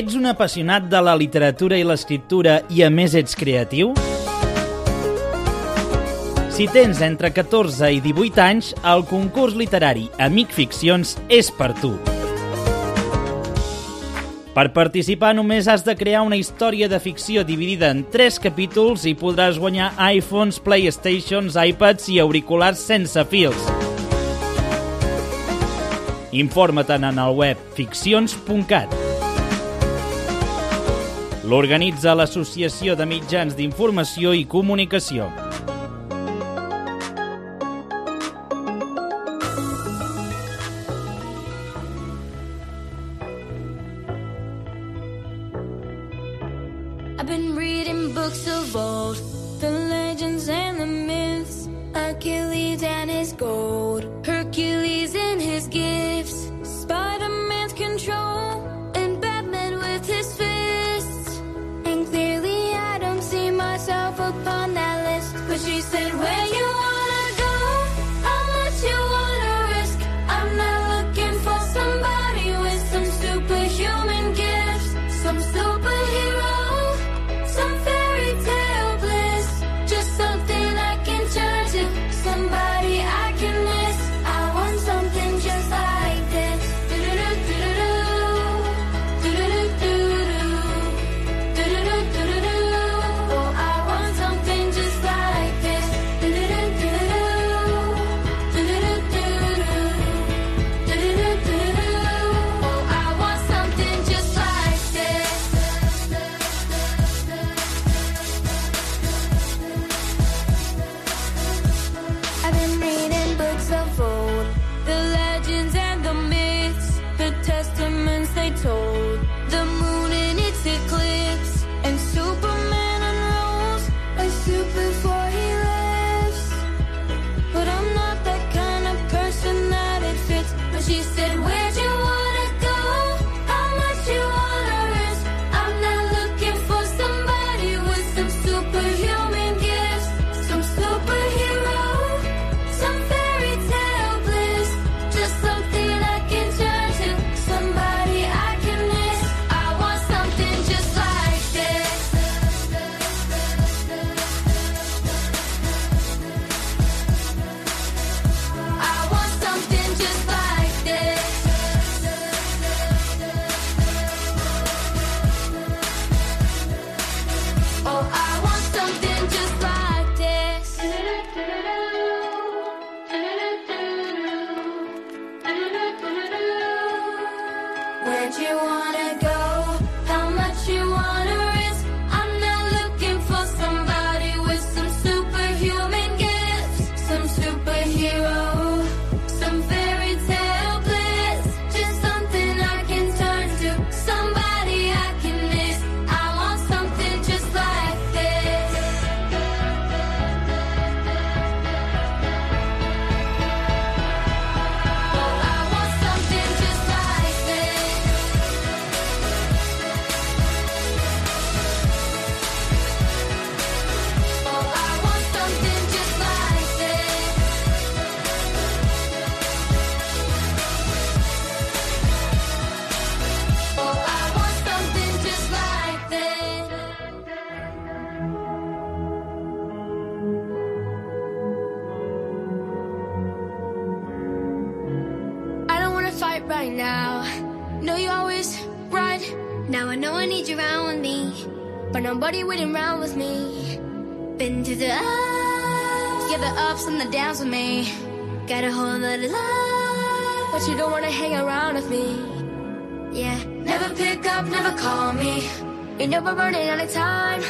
Ets un apassionat de la literatura i l'escriptura i a més ets creatiu? Si tens entre 14 i 18 anys, el concurs literari Amic Ficcions és per tu. Per participar només has de crear una història de ficció dividida en 3 capítols i podràs guanyar iPhones, Playstations, iPads i auriculars sense fils. Informa-te'n en el web ficcions.cat. L'organitza l'Associació de Mitjans d'Informació i Comunicació. You're never running out of time.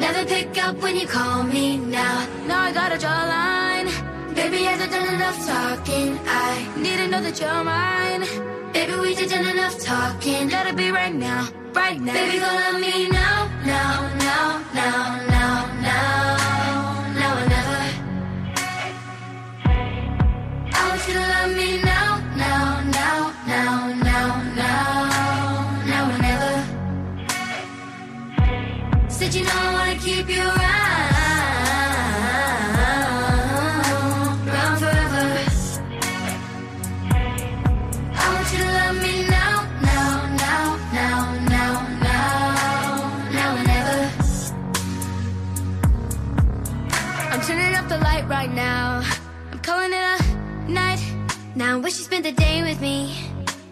Never pick up when you call me now. Now I gotta draw a line. Baby, hasn't done enough talking. I need to know that you're mine. Baby, we just done enough talking. Gotta be right now, right now. Baby, go love me now, now. I'm calling it a night. Now I wish you spent the day with me,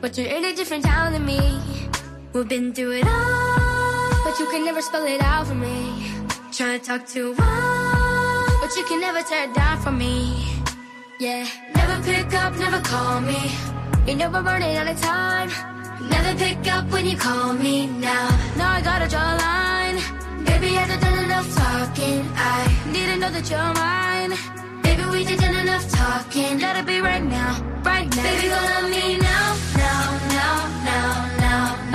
but you're in a different town than me. We've been through it all, but you can never spell it out for me. Try to talk to one, but you can never tear it down for me. Yeah, never pick up, never call me. You know we're running out of time. Never pick up when you call me now. Now I gotta draw a line. Baby, hasn't done enough talking. I need to know that you're mine. Baby, we done enough talking. Gotta be right now, right now. Baby, go love me now, now, now, now, now,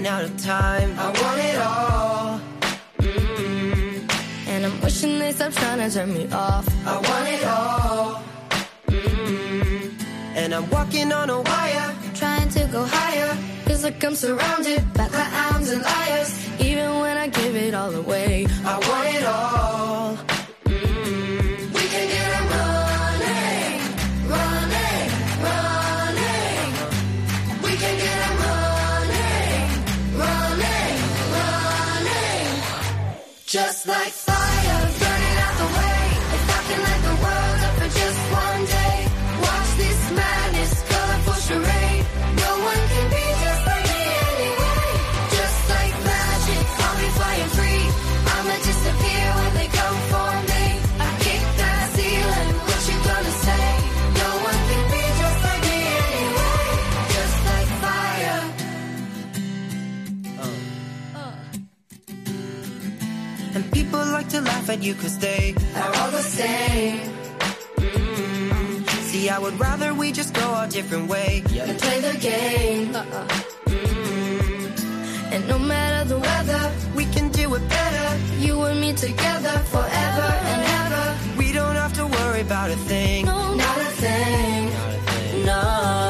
running out of time. I want it all. Mm-hmm. And I'm wishing they stop trying to turn me off. I want it all. Mm-hmm. And I'm walking on a wire. Trying to go higher. Feels like I'm surrounded by clowns and liars. Even when I give it all away. I want it all. Just like to laugh at you cause they Are all the same. Mm. see I would rather we just go our different way. yeah. and play the game. Mm. And no matter the weather, We can do it better. you and me together forever and ever. We don't have to worry about a thing. No, not a thing. No.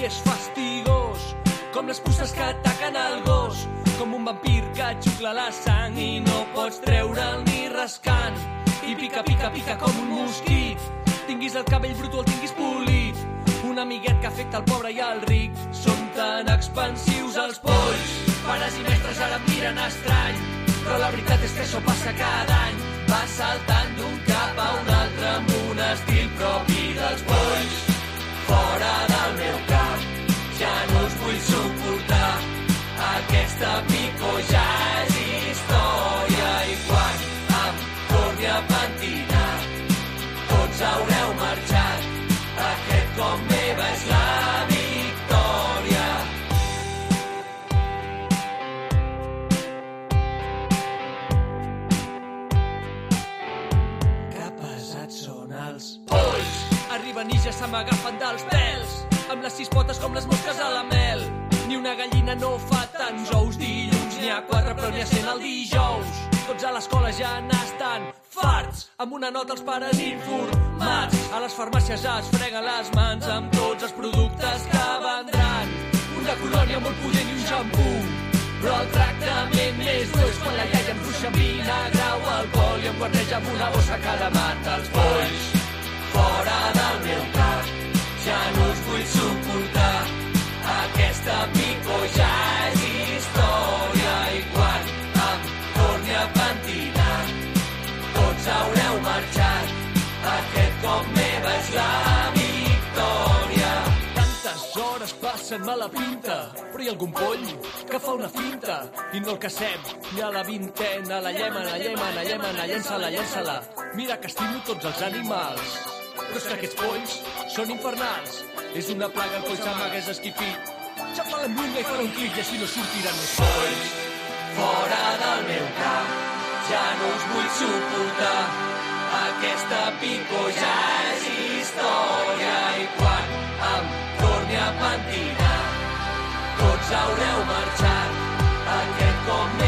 Si és fastigós, com les puces que ataquen el gos, com un vampir que xucla la sang i no pots treure'l ni rascant. I pica, pica, pica com un mosquit, tinguis el cabell brut o el tinguis polit. Un amiguet que afecta el pobre i el ric, són tan expansius els polls. Pares i mestres ara em miren estrany, però la veritat és que això passa cada any. Va saltant d'un cap a un altre amb un estil propi dels polls. Fora del meu Aquesta pico és història i quan em torni a pentinar, tots haureu marxat. Aquest com meva és la victòria. Que pesats són els polls. Arriben i ja se m'agafen dels pèls. Amb les sis potes com les mosques a la mel. Una gallina no fa tants ous dilluns. N'hi ha quatre però n'hi ha cent el dijous. Tots a l'escola ja n'estan farts. Amb una nota els pares informats. A les farmàcies es freguen les mans amb tots els productes que vendran. Una colònia molt pudent i un xampú. Però el tractament més dur és quan la iaia em ruixa amb vinagre o alcohol i em guardeja amb una bossa que la mata els polls. Fora del meu cap, ja no us vull suportar. Aquesta pico ja és història i quan em torni a pentinar, tots haureu marxat. Aquest cop meva és la victòria. Tantes hores passen a la pinta, però hi ha algun poll que fa una finta i no el cacem ni la vintena. La llemen, la llemen, la llemen, la llença-la, llença-la. Mira que estimo tots els animals, però és que aquests polls són infernals. És una plaga el poll se m'hagués esquipit. Ja fa l'embunga i farà un clic i així no sortiran més polls. Fora del meu cap, ja no us vull suportar. Aquesta pico ja és història i quan em torni a pentinar, tots haureu marxat. Aquest com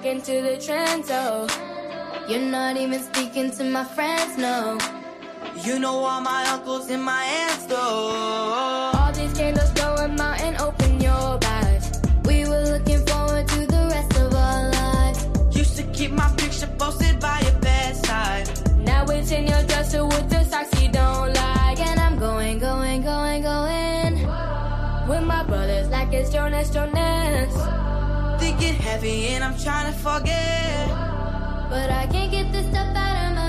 back into the trend, so you're not even speaking to my friends, no. You know all my uncles and my aunts, though. All these candles going out and open your eyes. We were looking forward to the rest of our lives. Used to keep my picture posted by your bedside. Now it's in your dresser with the socks you don't like. And I'm going, going, going, going. With my brothers like it's Jonas, Jonas. Thinking heavy and I'm trying to forget. But I can't get this stuff out of my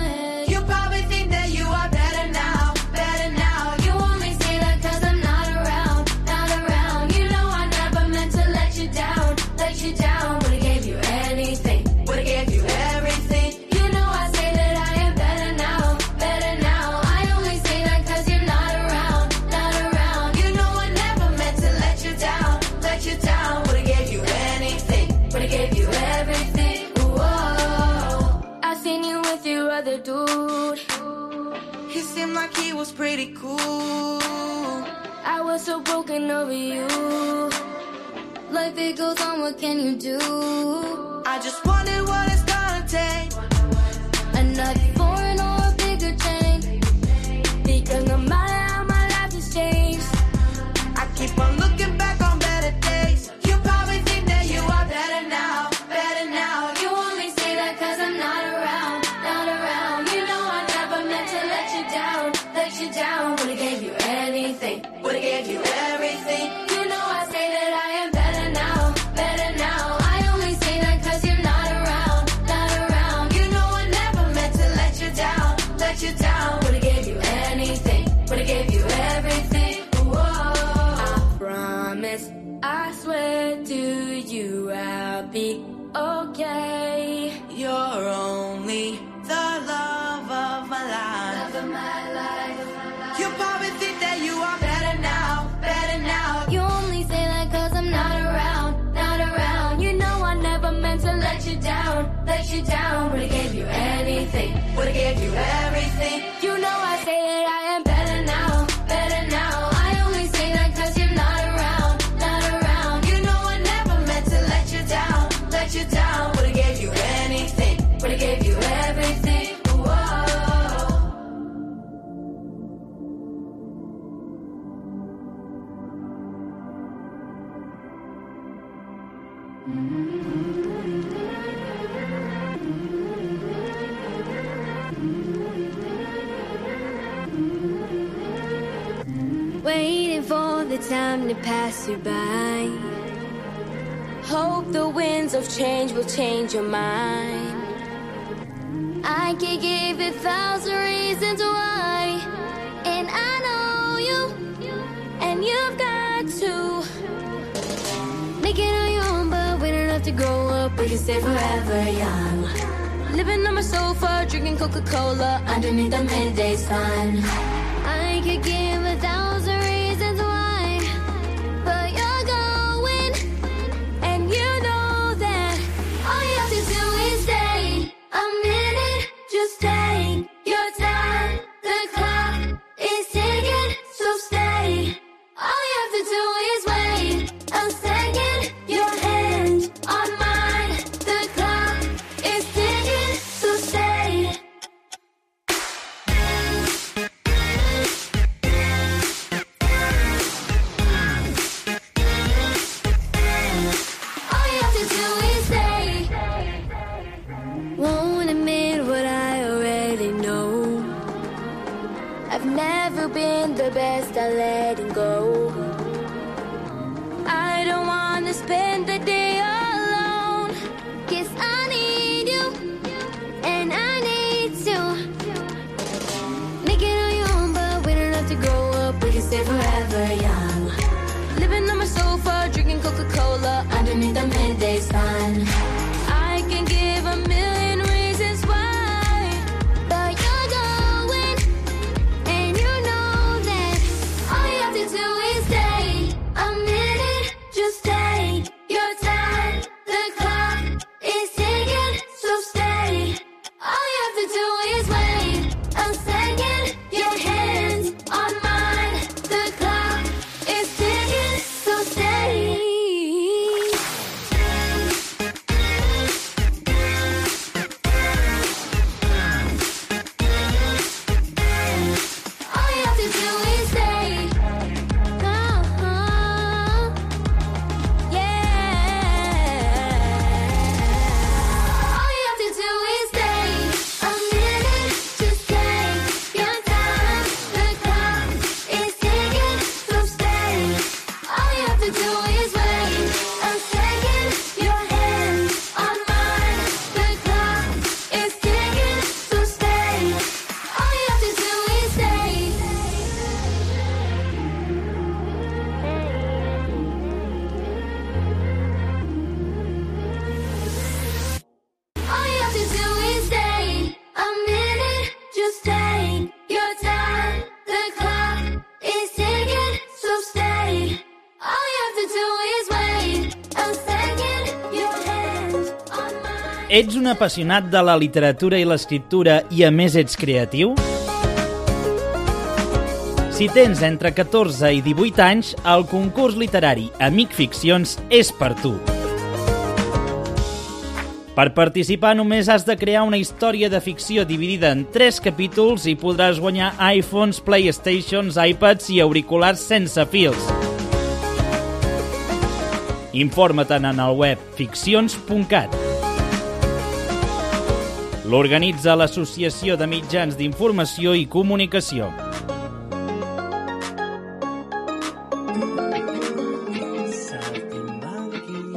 was pretty cool. I was so broken over you. Life it goes on, what can you do? I just wondered what it's gonna take. Another the time to pass you by. Hope the winds of change will change your mind. I can give a thousand reasons why, and I know you, and you've got to make it on your own, but we don't have to grow up. We can stay forever young. Living on my sofa, drinking Coca Cola underneath the midday sun. apassionat de la literatura i l'escriptura i a més ets creatiu? Si tens entre 14 i 18 anys, el concurs literari Amic Ficcions és per tu. Per participar només has de crear una història de ficció dividida en 3 capítols i podràs guanyar iPhones, Playstations, iPads i auriculars sense fils. Informa-te'n en el web ficcions.cat. L'organitza l'Associació de Mitjans d'Informació i Comunicació. saltimbanquis,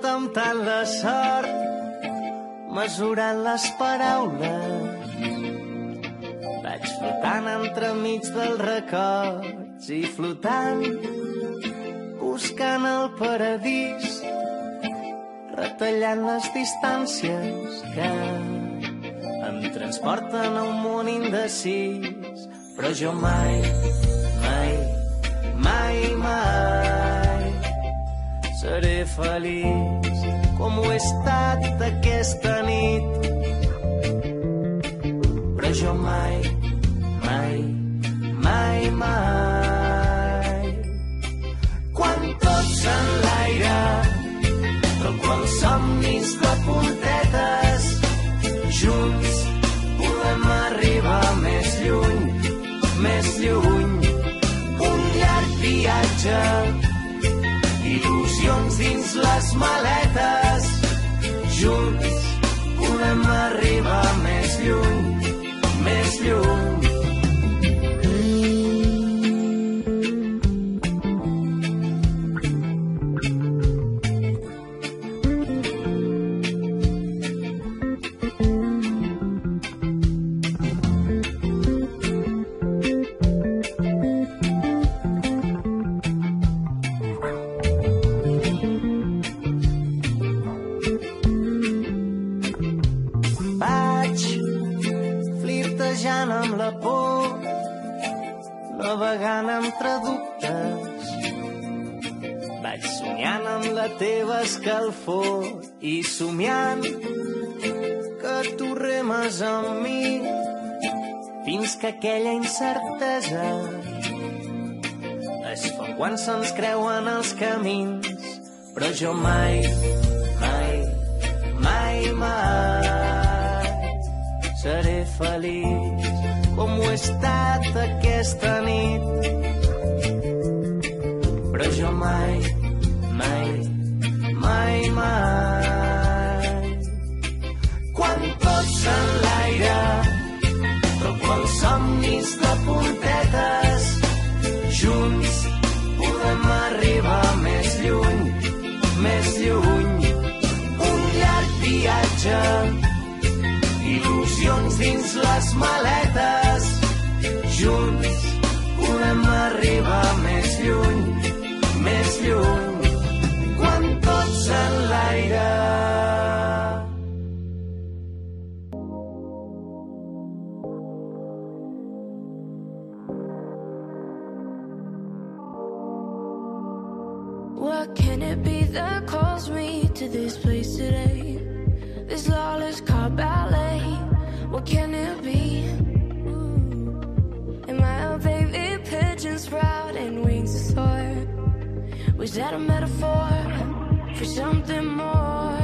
estar temptant la sort mesurant les paraules. Vaig flotant entremig dels records i flotant, buscant el paradís, retallant les distàncies que em transporten a un món indecis. Però jo mai, mai, mai, mai seré feliç com ho he estat aquesta nit. Però jo mai, mai, mai, mai. Quan tot s'enlaira, però quan somnis de puntetes, junts podem arribar més lluny, més lluny. Un llarg viatge les maletes. Junts podem arribar més lluny, més lluny. Quan se'ns creuen els camins. Però jo mai, mai, mai, mai seré feliç com ho he estat aquesta nit. Però jo mai, mai, mai, mai quan tot s'enlaira però quan somnis de puntetes viatge, il·lusions dins les maletes. Junts podem arribar més lluny, més lluny. Quan tot s'enlaira. What can it be that calls me to this place today? This lawless car ballet. What can it be? Am I a baby pigeon sprouting wings to soar? Was that a metaphor for something more?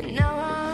And now I'm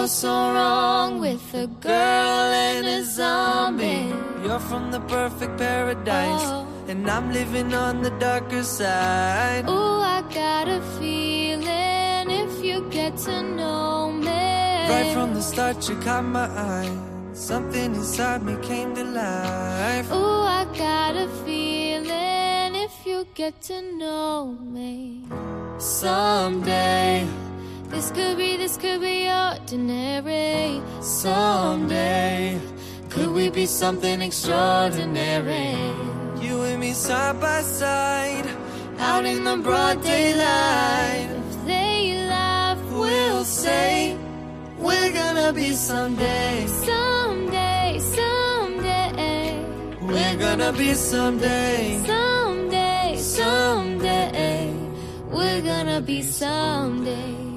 go so wrong with a girl and a zombie? You're from the perfect paradise, Oh. and I'm living on the darker side. Ooh, I got a feeling if you get to know me. Right from the start, you caught my eye. Something inside me came to life. Ooh, I got a feeling if you get to know me. Someday, This could be, this could be ordinary. someday, Could we be something extraordinary? you and me side by side, out in the broad daylight. If they laugh, We'll say we're gonna be someday. someday, someday, We're gonna be someday. someday, someday, we're gonna be someday.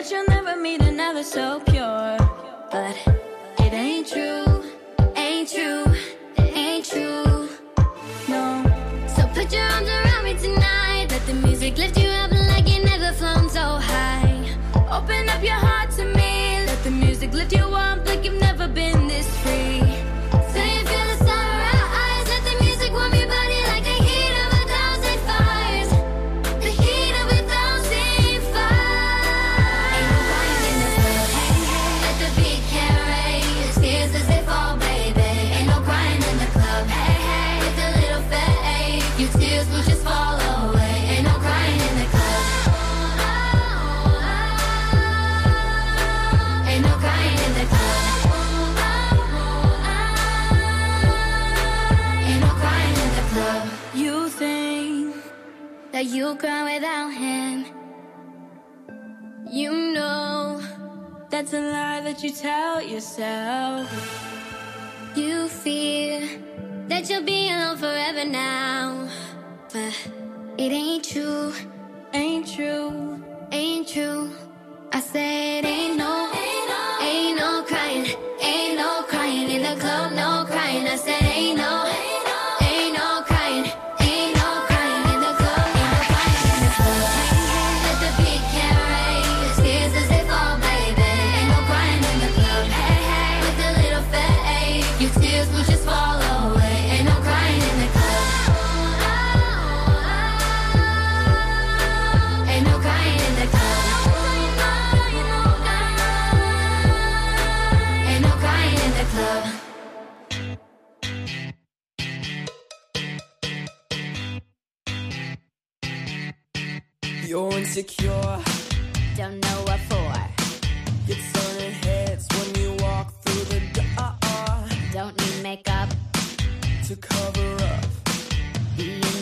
That you'll never meet another so pure, but it ain't true, ain't true, ain't true. No. So put your arms around me tonight. Let the music lift you up like you never flown so high. Open up your heart to me. Let the music lift you up like you've never you'll cry without him. You know that's a lie that you tell yourself. You fear that you'll be alone forever now. But it ain't true, ain't true, ain't true. I said ain't no, ain't no crying, ain't no crying in the club, no crying. I said ain't no, You're insecure, Don't know what for. get turning heads when you walk through the door Don't need makeup. to cover up. Being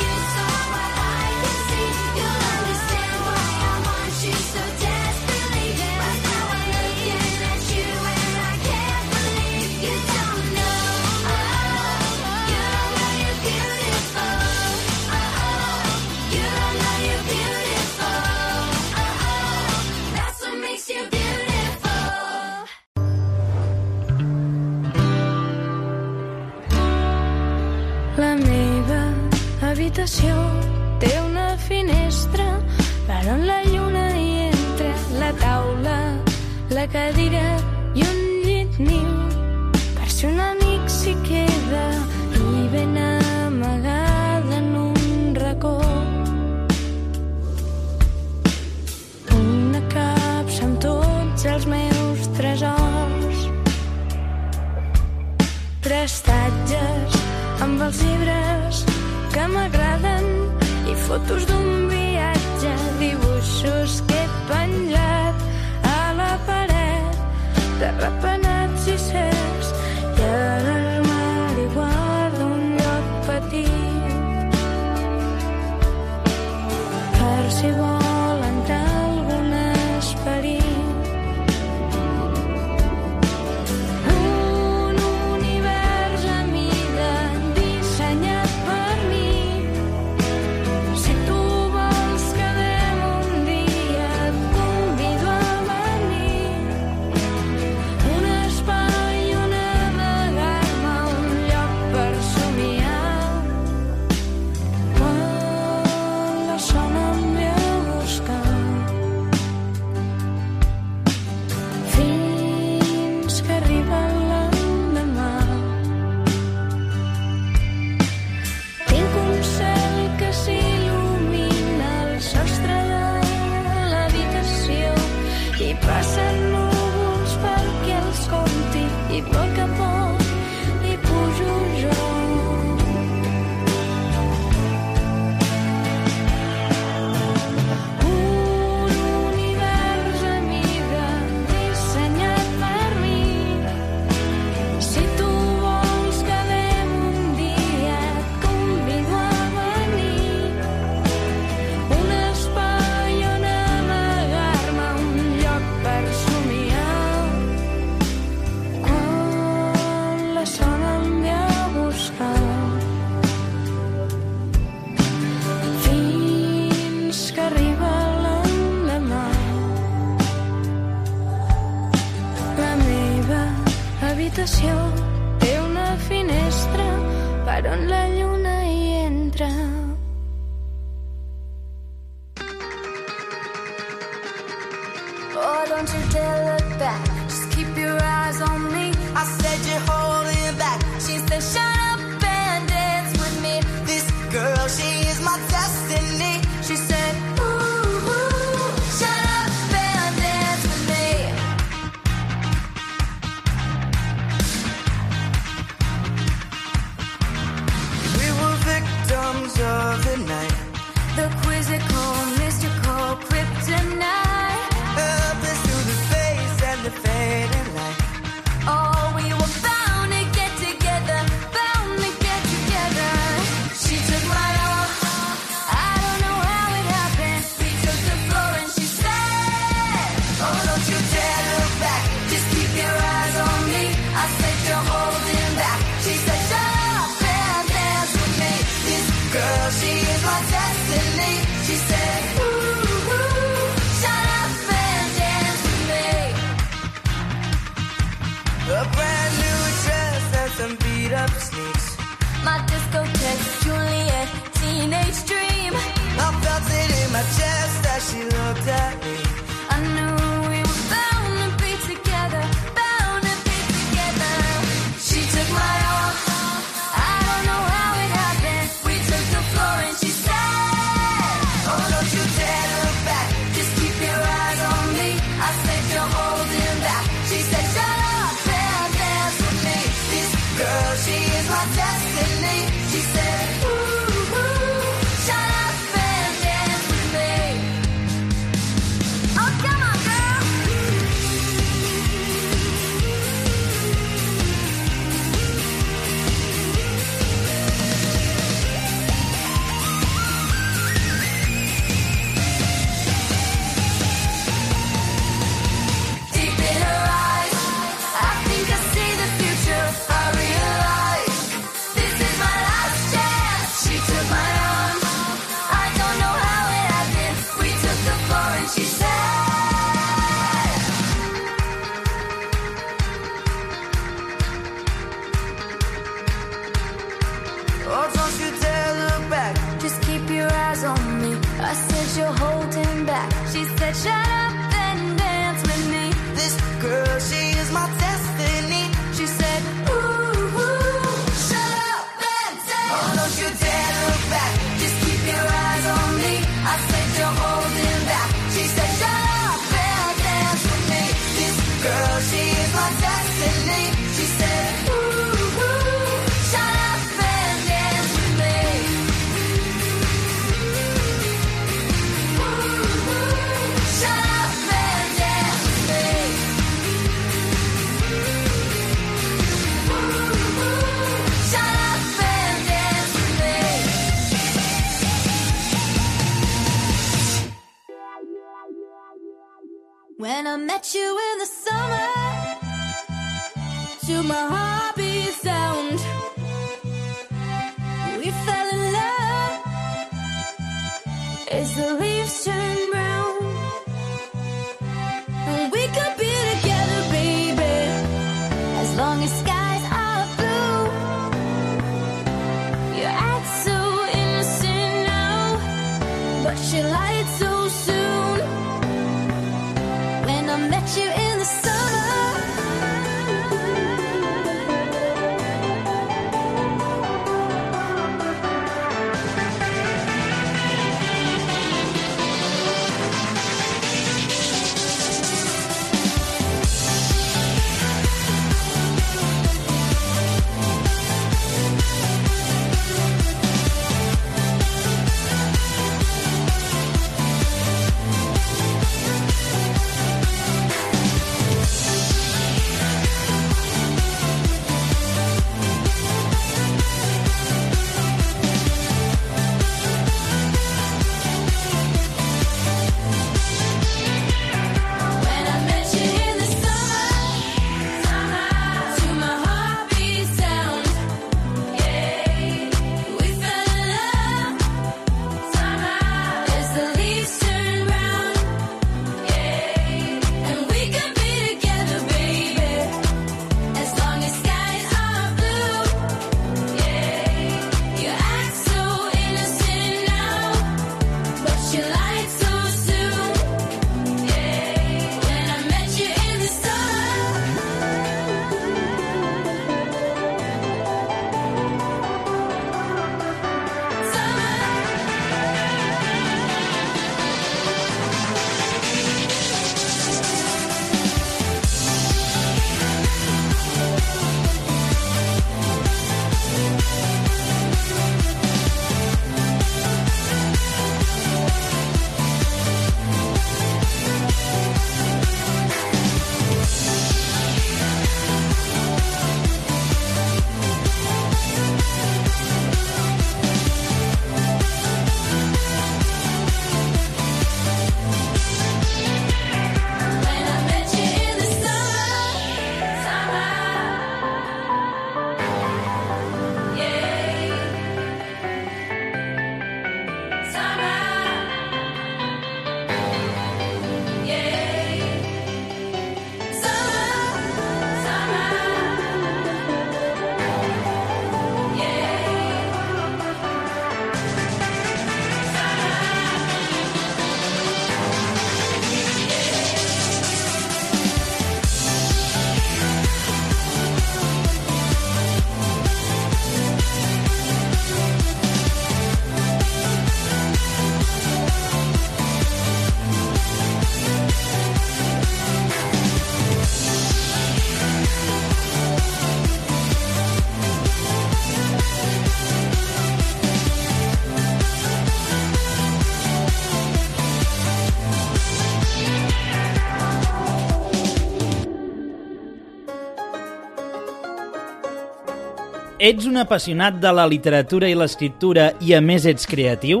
Ets un apassionat de la literatura i l'escriptura i a més ets creatiu?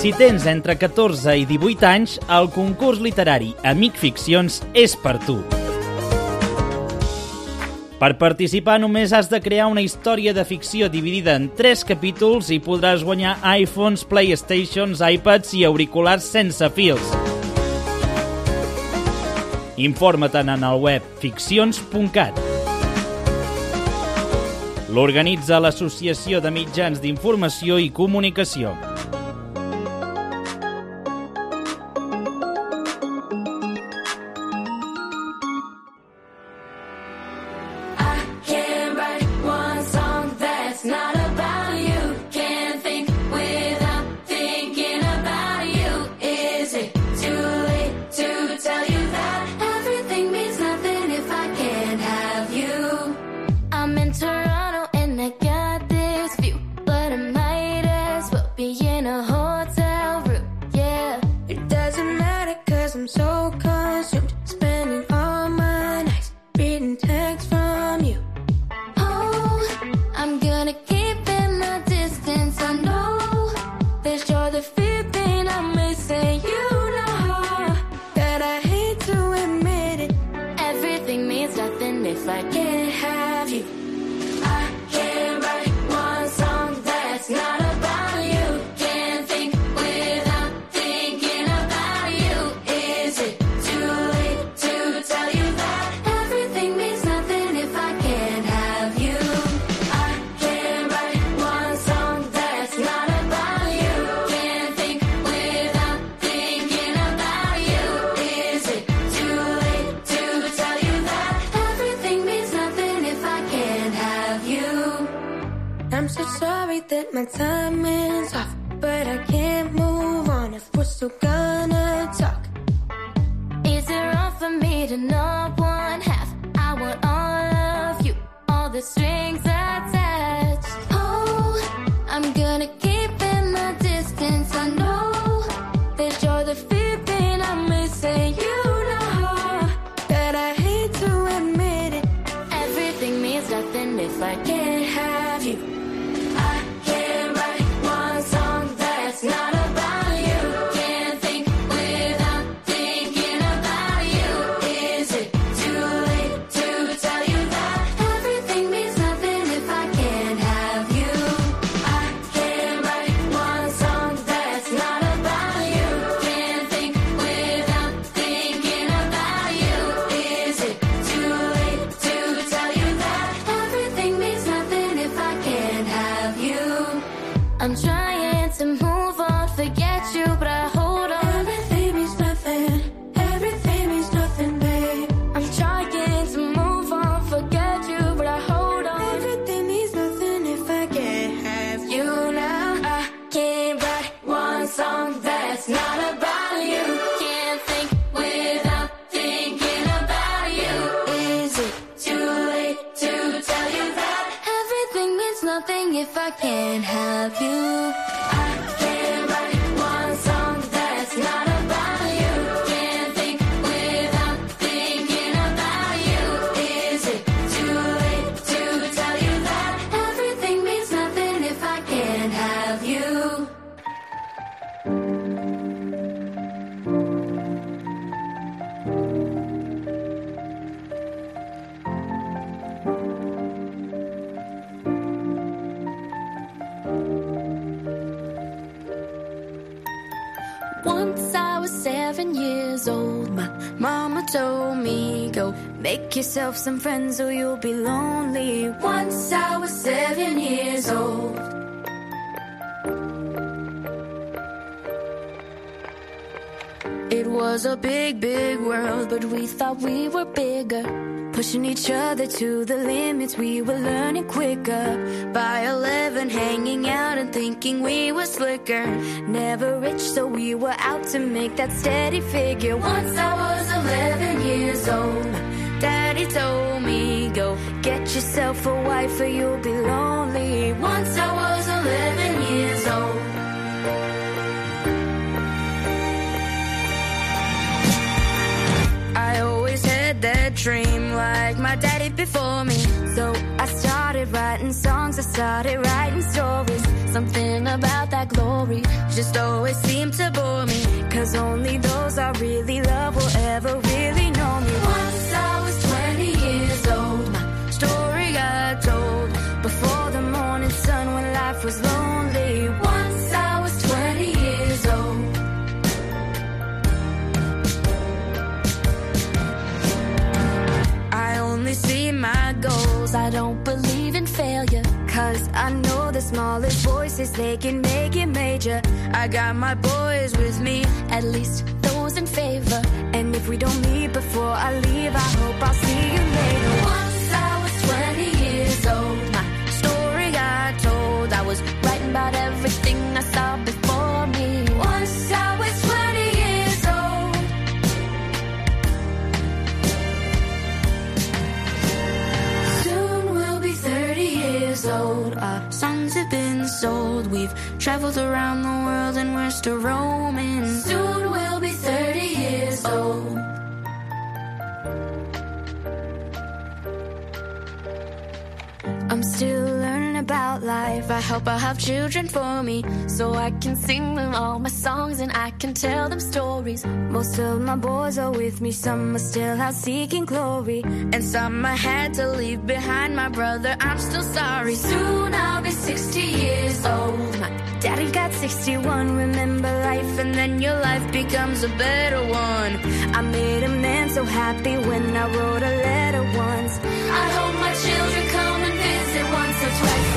Si tens entre 14 i 18 anys, el concurs literari Amic Ficcions és per tu. Per participar només has de crear una història de ficció dividida en 3 capítols i podràs guanyar iPhones, Playstations, iPads i auriculars sense fils. Informa't en el web ficcions.cat. L'organitza l'Associació de Mitjans d'Informació i Comunicació. Some friends or you'll be lonely. Once I was seven years old. It was a big, big world, but we thought we were bigger. Pushing each other to the limits, we were learning quicker. By 11, hanging out and thinking we were slicker. Never rich, so we were out to make that steady figure. Once I was 11 years old, Daddy told me, Go get yourself a wife or you'll be lonely. Once I was 11 years old. I always had that dream like my daddy before me. So I started writing songs, I started writing stories. Something about that glory just always seemed to bore me. Cause only those I really love will ever really know I know the smallest voices, they can make it major. I got my boys with me, at least those in favor. And if we don't meet before I leave, I hope I'll see you later. Once I was 20 years old, my story got told. I was writing about everything Our songs have been sold. We've traveled around the world and we're still roaming. Soon we'll be 30 years old. About life. I hope I have children for me so I can sing them all my songs and I can tell them stories. Most of my boys are with me, some are still out seeking glory, and some I had to leave behind. My brother, I'm still sorry. Soon I'll be 60 years old. My daddy got 61. Remember life, and then your life becomes a better one. I made a man so happy when I wrote a letter once. I hope my children come and visit once or twice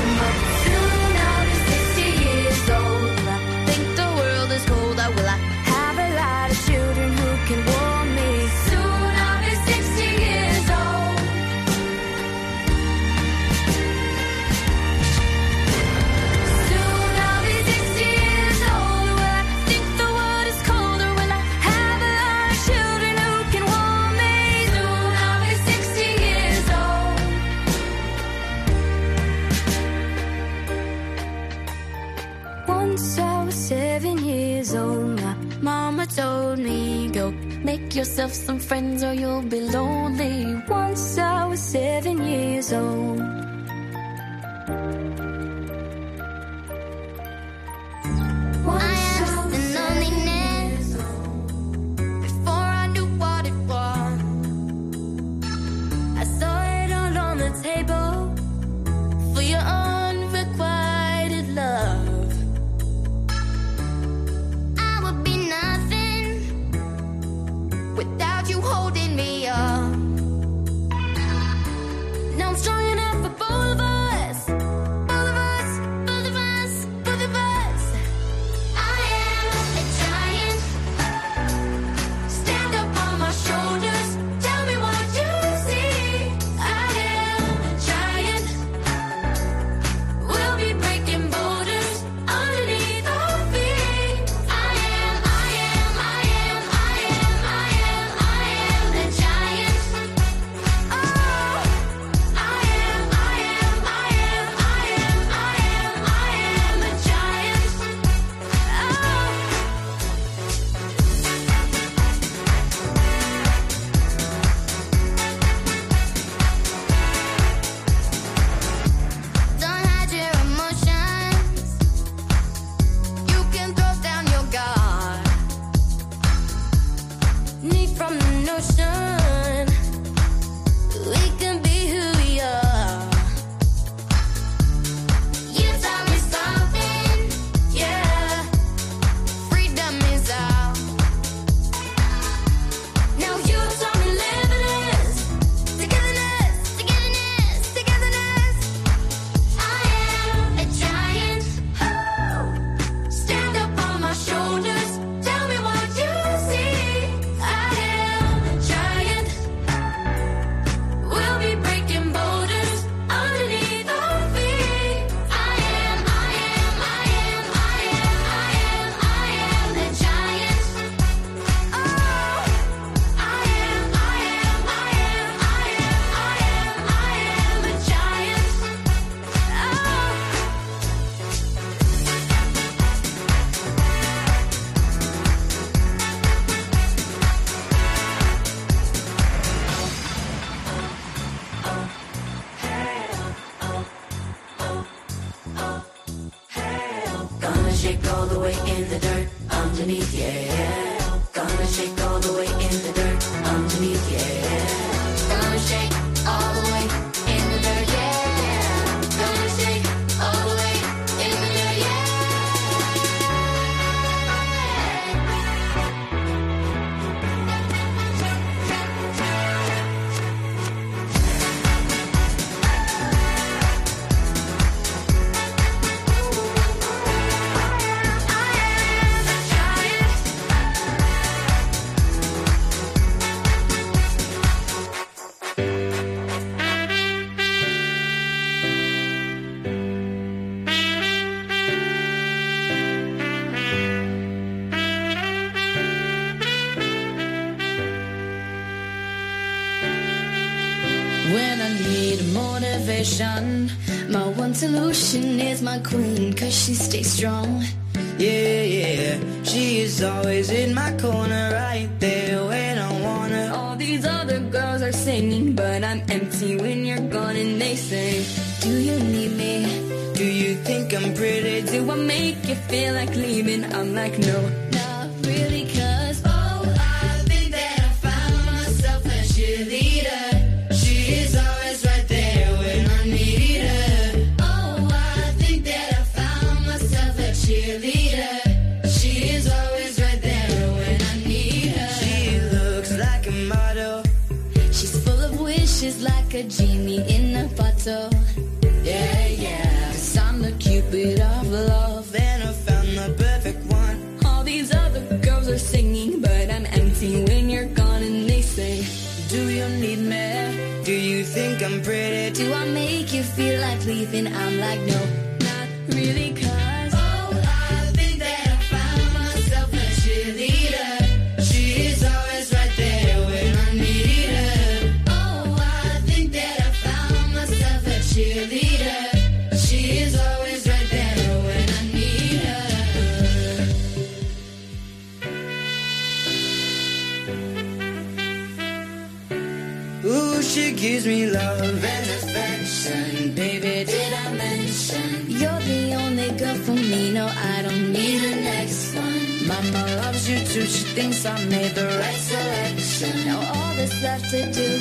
Make yourself some friends or you'll be lonely. Once I was seven years old. underneath, yeah. she stays strong. Yeah, yeah, she is always in my corner, right there when I want her. All these other girls are singing, but I'm empty when you're gone, and they say, Do you need me? Do you think I'm pretty? Do I make you feel like leaving? I'm like, No. sleeping. I'm like, no, not really. I made the right selection. Now all that's left to do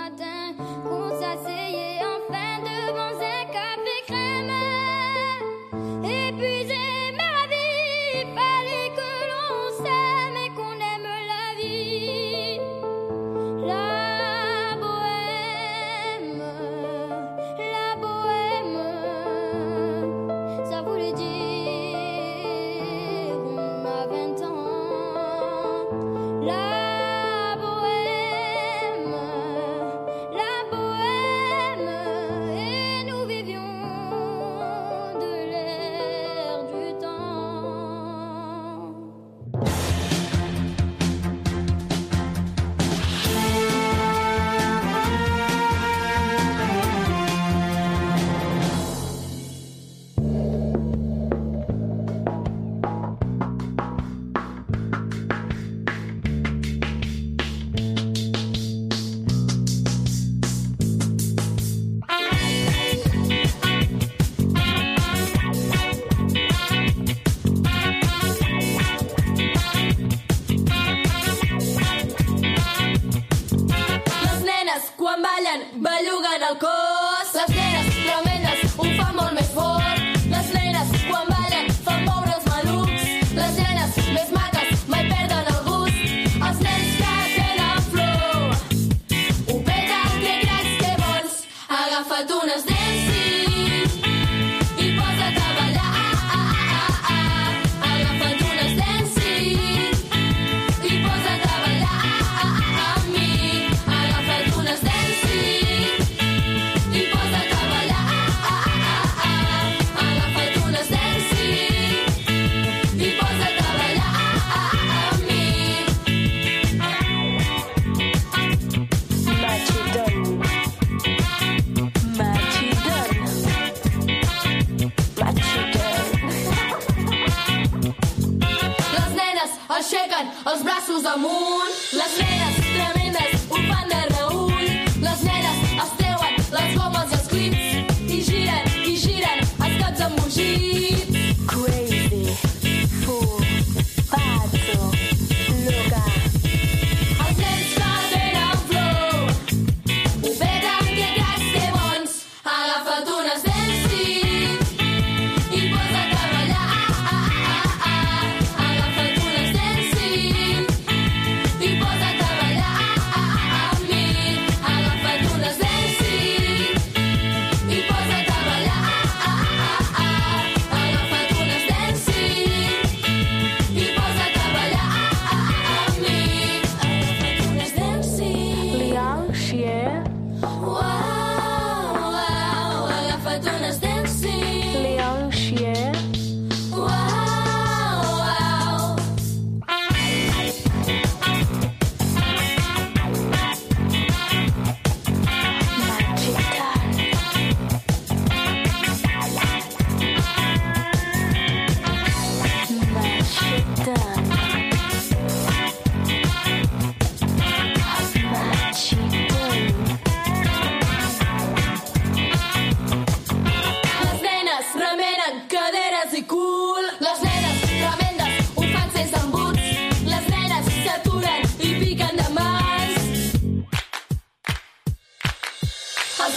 my dad.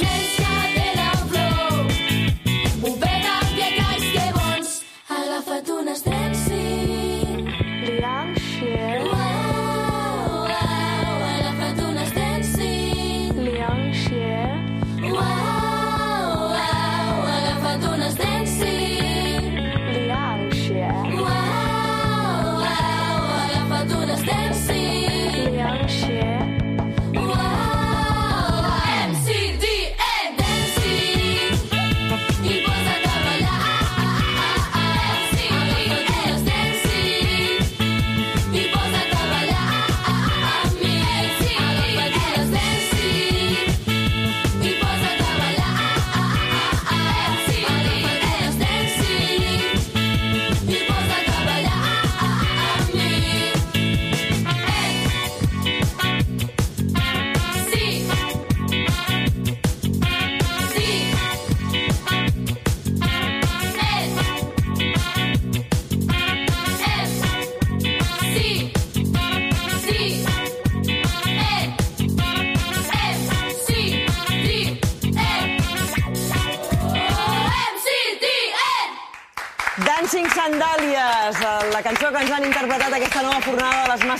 Yeah.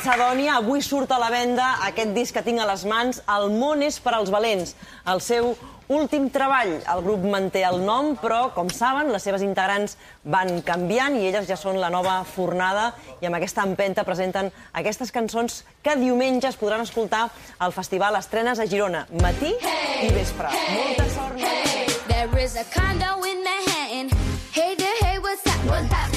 Macedònia. Avui surt a la venda aquest disc que tinc a les mans, El món és per als valents, el seu últim treball. El grup manté el nom, però, com saben, les seves integrants van canviant i elles ja són la nova fornada i amb aquesta empenta presenten aquestes cançons que diumenge es podran escoltar al Festival Estrenes a Girona, matí i vespre. Molta sort, nois! There is a condo in Manhattan. Hey there, hey, what's happening? What's happening?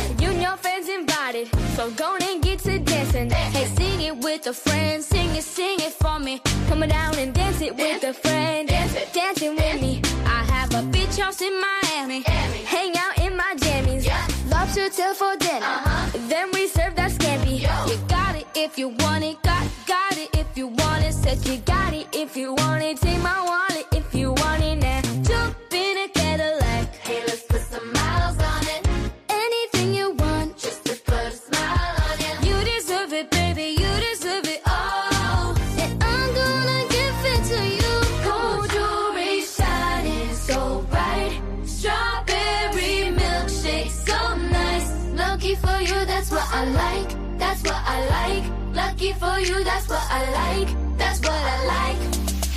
So go and get to dancing. Hey, sing it with a friend, sing it, sing it for me. Come down and dance it with a friend, dance it, dancing with me. I have a beach house in Miami, hang out in my jammies. Lobster tail for dinner, then we serve that scampi. You got it if you want it, got got it if you want it. Said you got it if you want it. Take my wallet for you, that's what I like. That's what I like.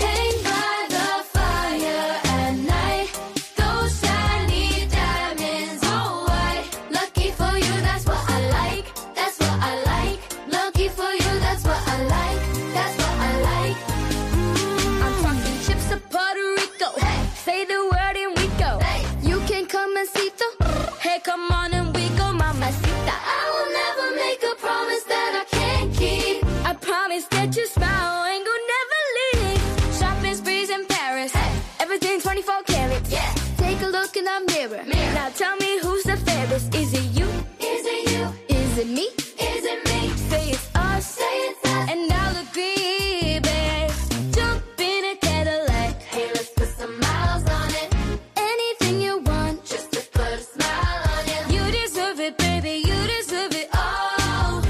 Hang by the fire at night. Those shiny diamonds, oh, all white. Lucky for you, that's what I like. That's what I like. Lucky for you, that's what I like. That's what I like. Mm, I'm talking chips to Puerto Rico. Say the word and we go. You can come and see the. Hey, come on and we go, mamacita. I it me? Is it me? Say it's us. Say it's us. And I'll agree, babe. Jump in a Cadillac. Hey, let's put some miles on it. Anything you want, just to put a smile on it. You deserve it, baby. You deserve it all.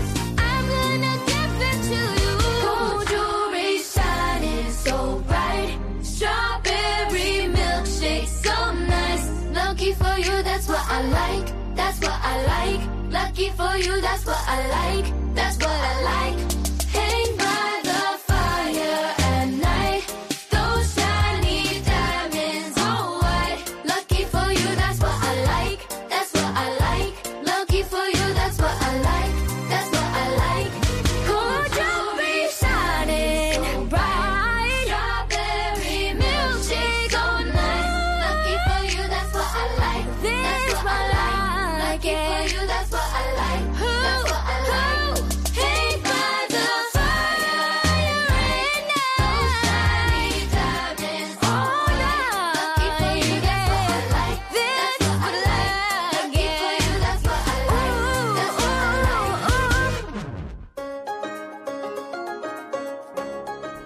I'm gonna give it to you. Gold jewelry shining so bright. Strawberry milkshake, so nice. Lucky for you, that's what I like. That's what I like. Lucky for you, that's what I like. That's what I like.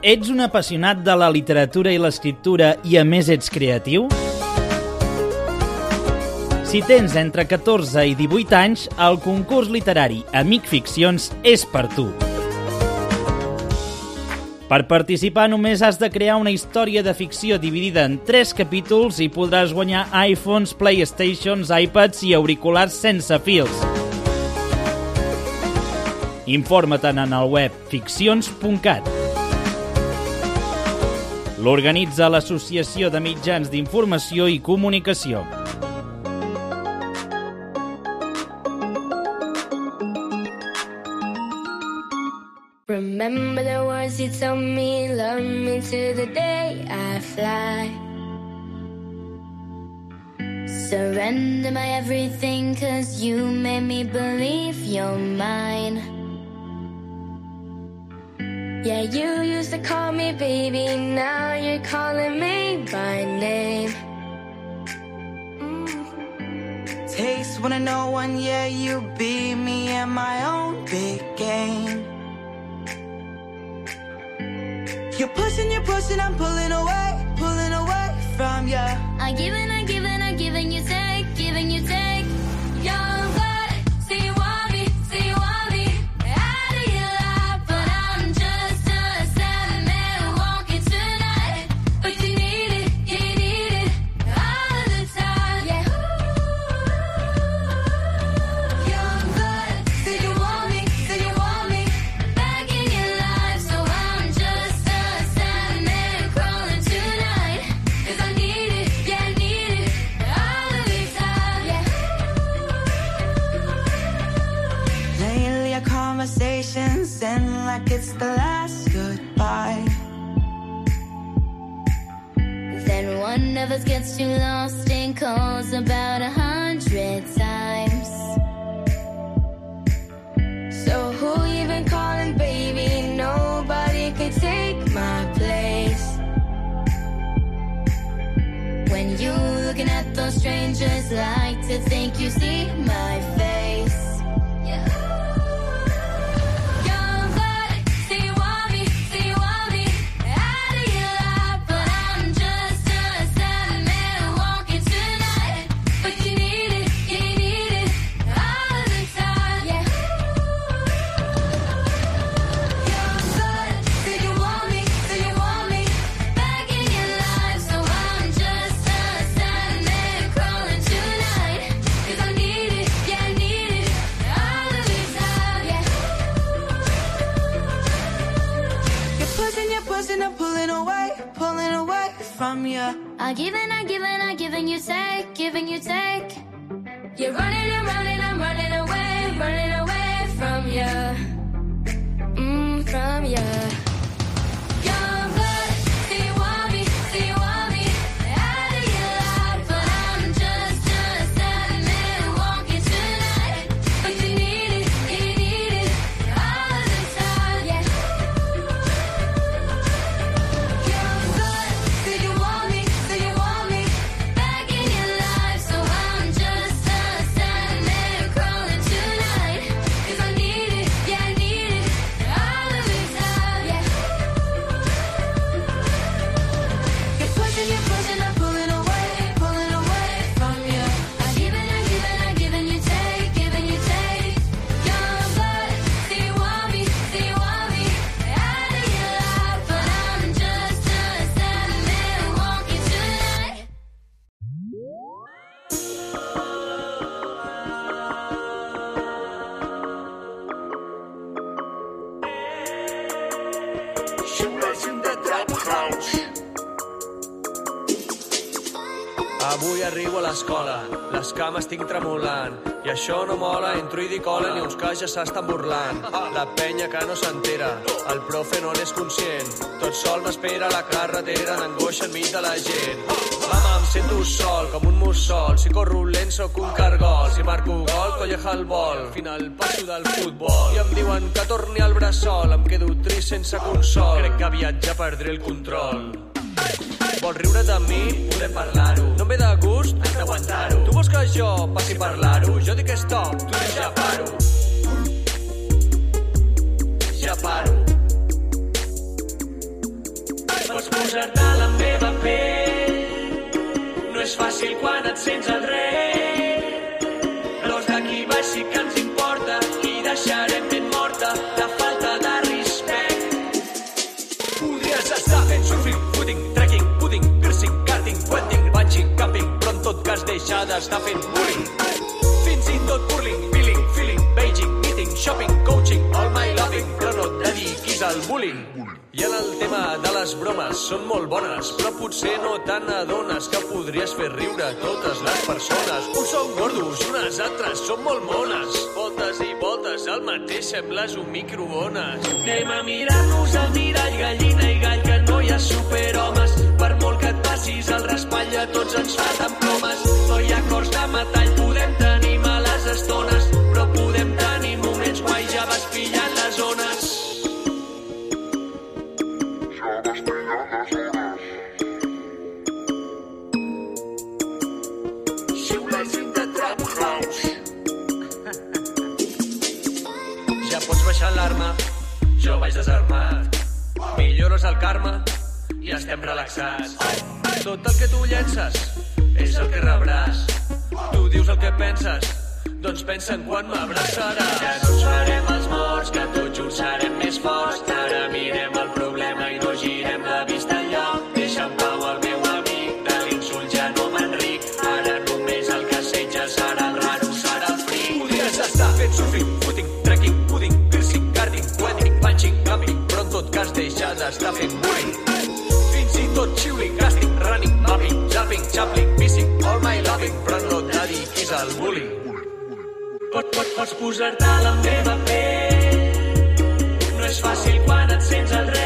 Ets un apassionat de la literatura i l'escriptura i a més ets creatiu? Si tens entre 14 i 18 anys, el concurs literari Amic Ficcions és per tu. Per participar només has de crear una història de ficció dividida en 3 capítols i podràs guanyar iPhones, Playstations, iPads i auriculars sense fils. Informa-te'n en el web ficcions.cat. L'organitza l'Associació de Mitjans d'Informació i Comunicació. Remember the words you told me, love me to the day I fly. Surrender my everything, cause you made me believe you're mine. Yeah, you used to call me baby, now you're calling me by name. Mm-hmm. Taste when I know one, yeah, you beat me in my own big game. You're pushing, you're pushing, I'm pulling away, pulling away from you. I'm giving, I'm giving, I'm giving you take, giving you take. Young like it's the last goodbye. Then one of us gets too lost and calls about a hundred times. So who been calling, baby? Nobody can take my place. When you looking at those strangers, like to think you see my face. You. I give and I give and I give and you take, give you take. You're running and running, I'm running away, running away from you. Mm, from you. Això no mola, entro i dic hola, ni uns caixes s'estan burlant. La penya que no s'entera, el profe no n'és conscient, tot sol m'espera la carretera d'angoixa enmig de la gent. Mama, em sento sol, com un mussol, si corro lent sóc un cargol, si marco gol, colleja el vol, final passo del futbol. I em diuen que torni al bressol, em quedo trist sense consol, crec que aviat ja perdré el control. Vols riure de mi? Podem parlar-ho. No em ve de gust? Hem d'aguantar-ho. Tu vols que jo passi a parlar-ho? Jo dic stop, tu dius ja paro. Ja paro. Vols posar-te la meva pell? No és fàcil quan et sents el rei. Deixa d'estar fent bullying. Fins i tot burling, feeling, feeling, beijing, meeting, shopping, coaching, all my loving, però no et dediquis al bullying. I en el tema de les bromes són molt bones, però potser no te n'adones que podries fer riure totes les persones. Uns són gordos unes altres són molt mones. Voltes i voltes, el mateix sembles un microones. Anem a mirar-nos al mirall, gallina i gall, que no hi ha superhomes. Per molt que et passis el raspall, a tots ens fa tan plomes. No hi ha cors de metall, podem tenir males estones, però podem tenir moments guai, ja vas pillant les zones. Ja pots baixar l'arma, jo vaig desarmat. Millores el karma i estem relaxats. Tot el que tu llences és el que rebràs. Tu dius el que penses, doncs pensa en quan m'abraçaràs. No ens farem els morts, que tots junts serem més forts. Ara mirem el problema i no girem la vista enlloc. Deixa en pau el meu amic, de l'insult ja no m'enric. Ara només el que assetja serà el raro, serà el fric. Podries estar fent surfing, footing, trekking, pudding, piercing, karting, wedding, punching, camping, però en tot cas deixa d'estar fent bullying. Fins i tot xiuling, casting, running, mapping, jumping, champling, al bullying. Pot, pot, pots posar-te a la meva pell. No és fàcil quan et sents el rei.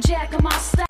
Jack of my style.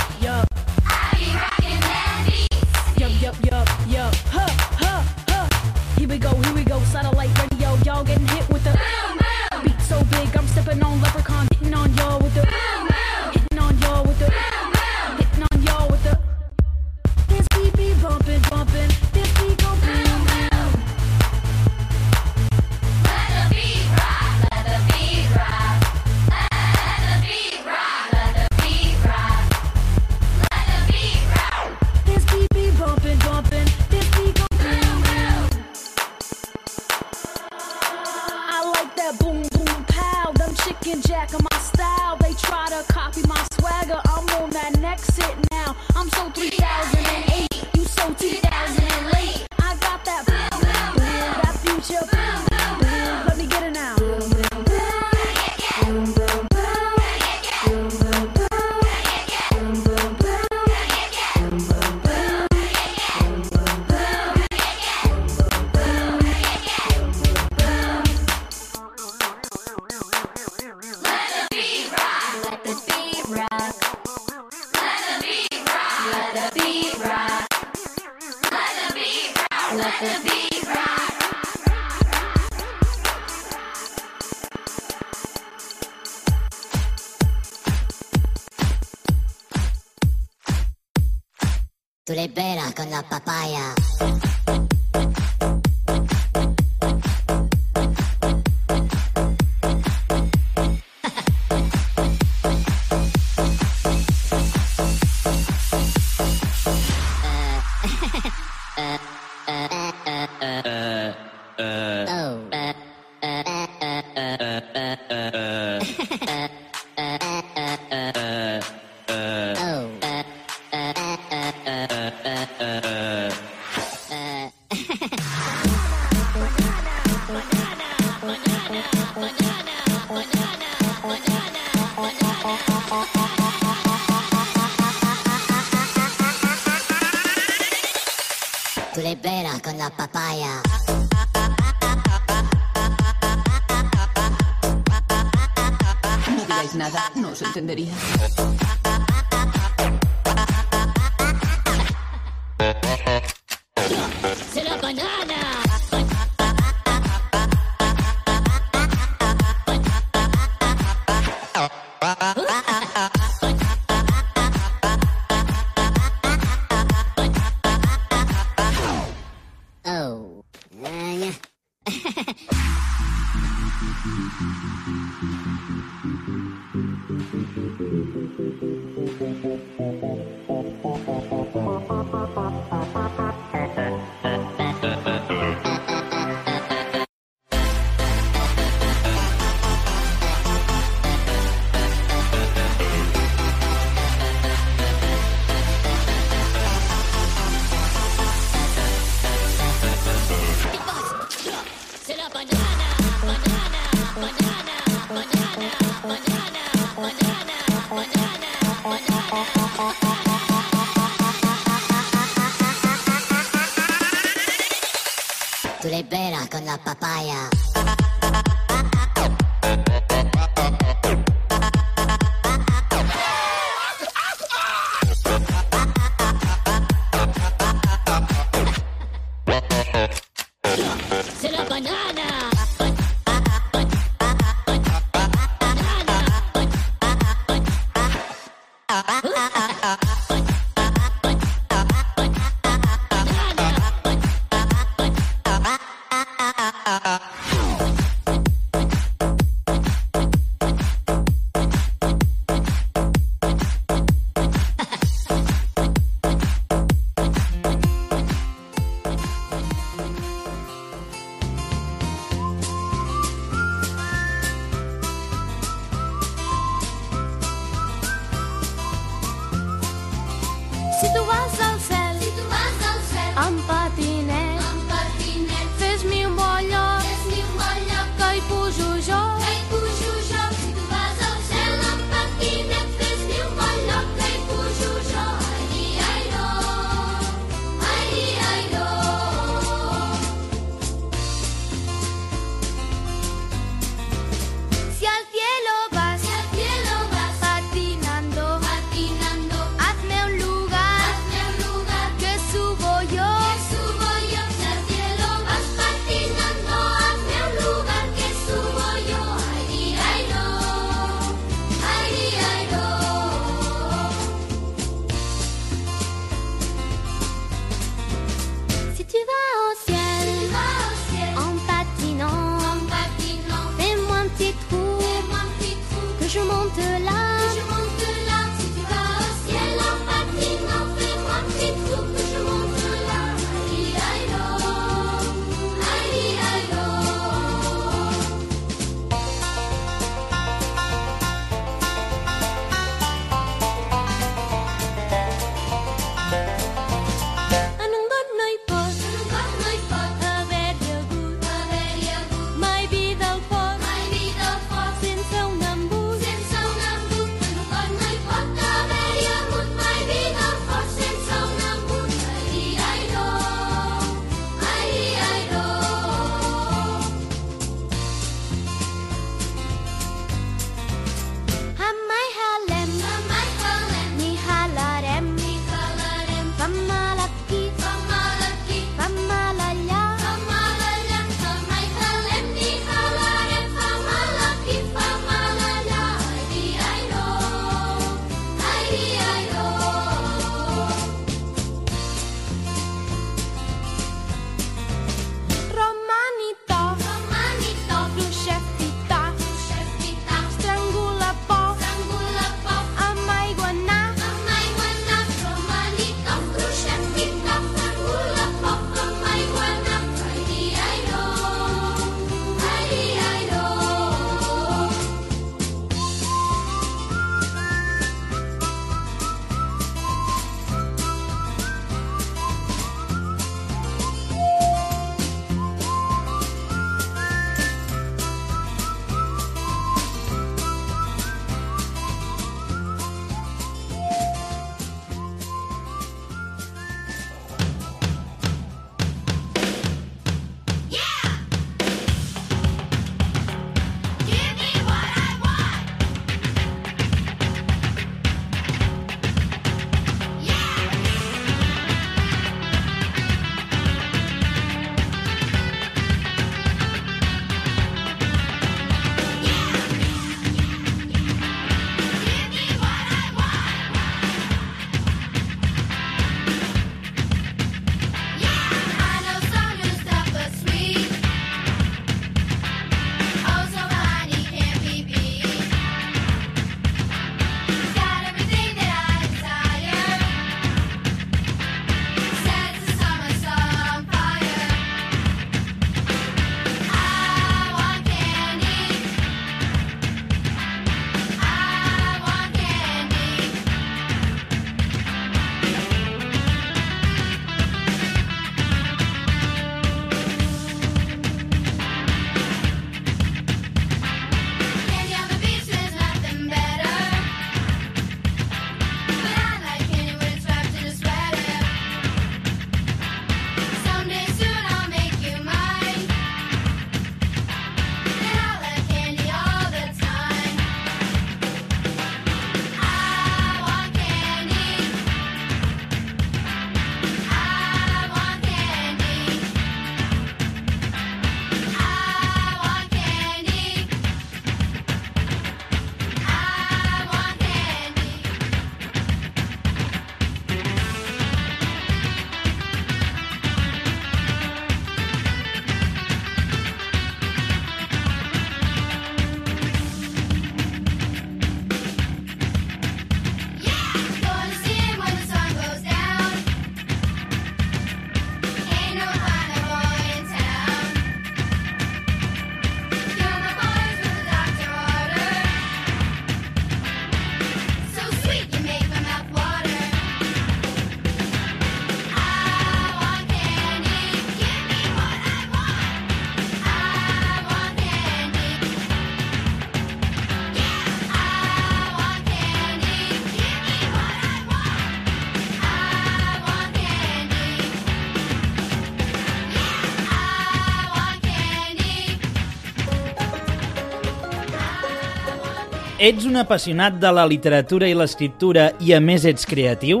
Ets un apassionat de la literatura i l'escriptura i a més ets creatiu?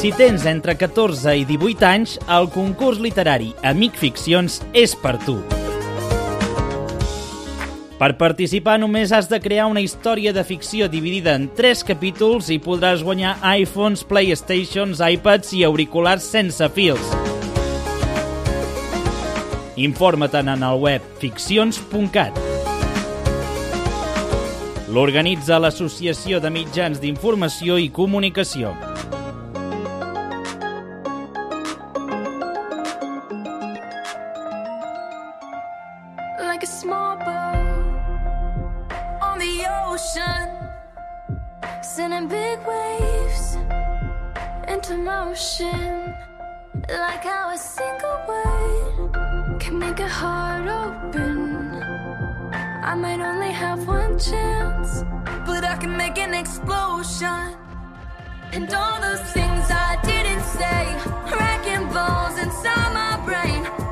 Si tens entre 14 i 18 anys, el concurs literari Amic Ficcions és per tu. Per participar només has de crear una història de ficció dividida en 3 capítols i podràs guanyar iPhones, Playstations, iPads i auriculars sense fils. Informa-te'n en el web ficcions.cat. L'organitza l'Associació de Mitjans d'Informació i Comunicació. like a small boat on the ocean, big waves motion. Like single can make a heart open. I might only have one chance, can make an explosion. And all those things I didn't say, wrecking balls inside my brain.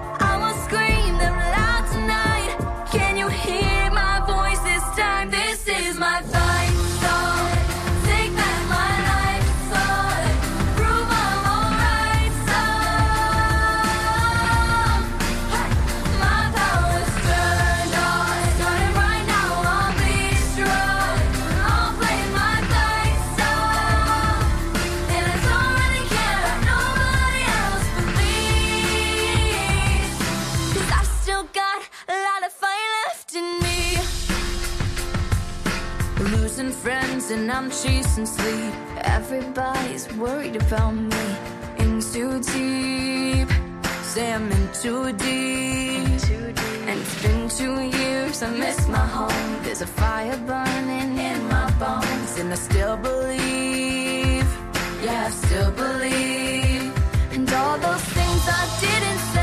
And I'm sleep. Everybody's worried about me. In too deep. Say I'm in too deep. And it's been two years, I miss my home. There's a fire burning in my bones. And I still believe. Yeah, I still believe. And all those things I didn't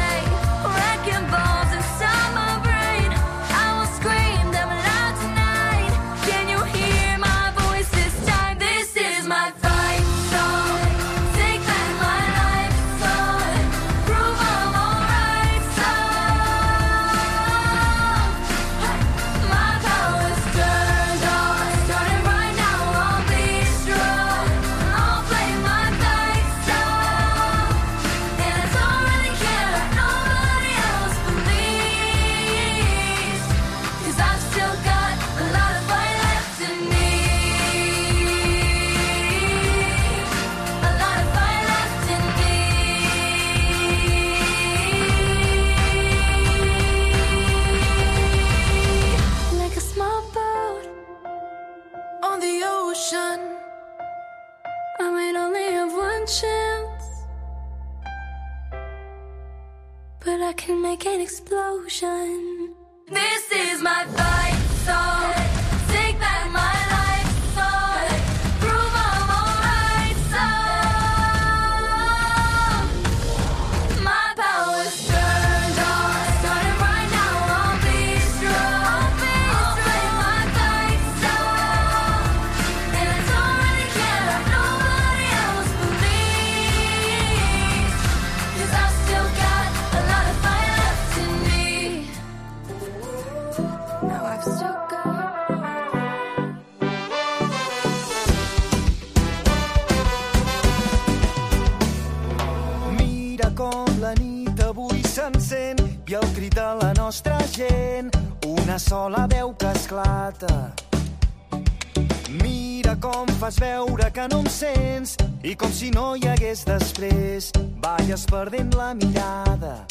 can make an explosion. Una sola veu que esclata. Mira com fas veure que no em sents i com si no hi hagués després, balles perdent la mirada.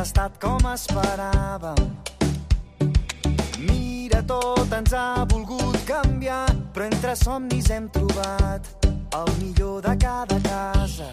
estat com esperàvem. Mira, tot ens ha volgut canviar, però entre somnis hem trobat el millor de cada casa.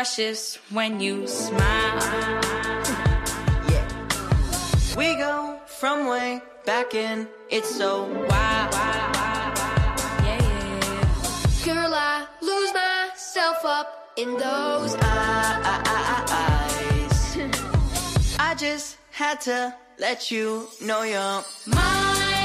precious when you smile. Yeah. We go from way back in, it's so wild. Yeah. Girl, I lose myself up in those eyes. I just had to let you know you're mine.